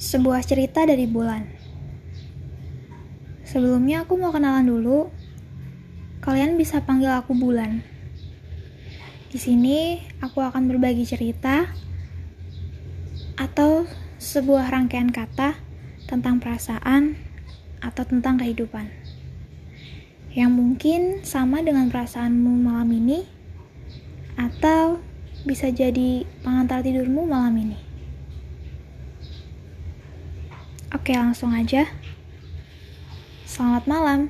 Sebuah cerita dari bulan. Sebelumnya aku mau kenalan dulu. Kalian bisa panggil aku Bulan. Di sini aku akan berbagi cerita atau sebuah rangkaian kata tentang perasaan atau tentang kehidupan. Yang mungkin sama dengan perasaanmu malam ini atau bisa jadi pengantar tidurmu malam ini. Oke, langsung aja. Selamat malam.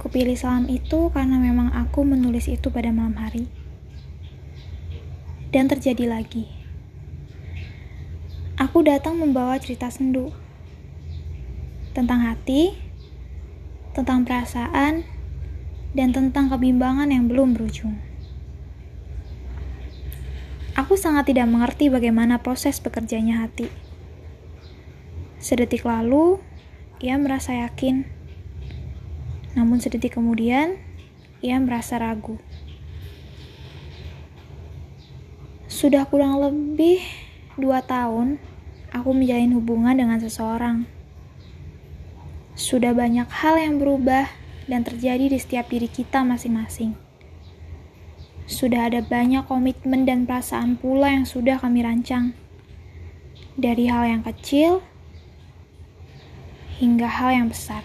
Kupilih salam itu karena memang aku menulis itu pada malam hari. Dan terjadi lagi. Aku datang membawa cerita sendu. Tentang hati, tentang perasaan, dan tentang kebimbangan yang belum berujung. Aku sangat tidak mengerti bagaimana proses bekerjanya hati. Sedetik lalu, ia merasa yakin. Namun sedetik kemudian, ia merasa ragu. Sudah kurang lebih dua tahun, aku menjalin hubungan dengan seseorang. Sudah banyak hal yang berubah dan terjadi di setiap diri kita masing-masing. Sudah ada banyak komitmen dan perasaan pula yang sudah kami rancang. Dari hal yang kecil hingga hal yang besar.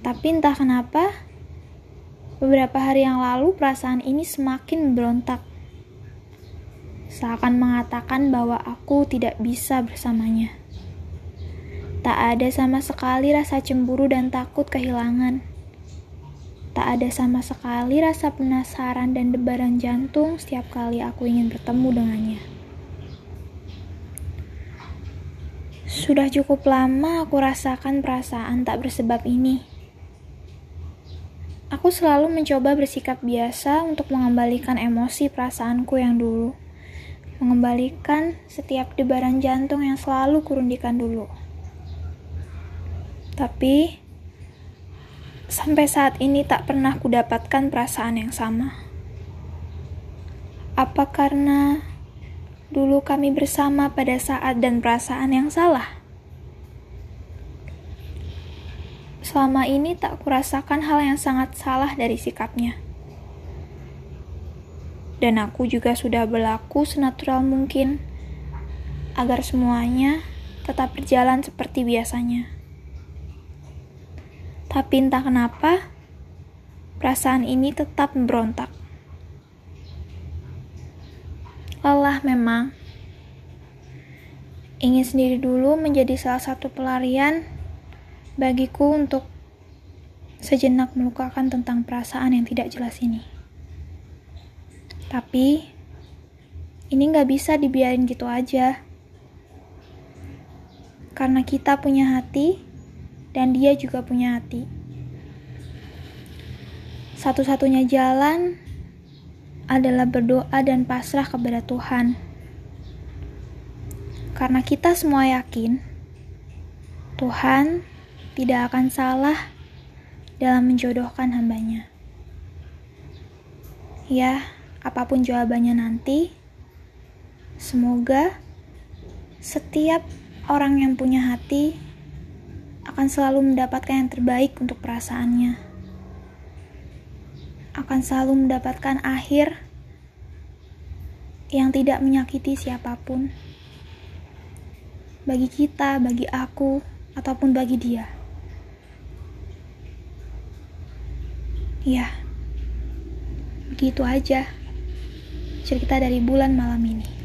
Tapi entah kenapa, beberapa hari yang lalu perasaan ini semakin memberontak. Seakan mengatakan bahwa aku tidak bisa bersamanya. Tak ada sama sekali rasa cemburu dan takut kehilangan Tak ada sama sekali rasa penasaran dan debaran jantung setiap kali aku ingin bertemu dengannya. Sudah cukup lama aku rasakan perasaan tak bersebab ini. Aku selalu mencoba bersikap biasa untuk mengembalikan emosi perasaanku yang dulu. Mengembalikan setiap debaran jantung yang selalu kurundikan dulu. Tapi, Sampai saat ini tak pernah kudapatkan perasaan yang sama. Apa karena dulu kami bersama pada saat dan perasaan yang salah? Selama ini tak kurasakan hal yang sangat salah dari sikapnya. Dan aku juga sudah berlaku senatural mungkin agar semuanya tetap berjalan seperti biasanya. Tapi entah kenapa, perasaan ini tetap memberontak. Lelah memang. Ingin sendiri dulu menjadi salah satu pelarian bagiku untuk sejenak melukakan tentang perasaan yang tidak jelas ini. Tapi, ini nggak bisa dibiarin gitu aja. Karena kita punya hati, dan dia juga punya hati. Satu-satunya jalan adalah berdoa dan pasrah kepada Tuhan. Karena kita semua yakin Tuhan tidak akan salah dalam menjodohkan hambanya. Ya, apa pun jawabannya nanti, semoga setiap orang yang punya hati akan selalu mendapatkan yang terbaik untuk perasaannya. Akan selalu mendapatkan akhir yang tidak menyakiti siapa pun. Bagi kita, bagi aku, ataupun bagi dia. Ya, begitu aja cerita dari bulan malam ini.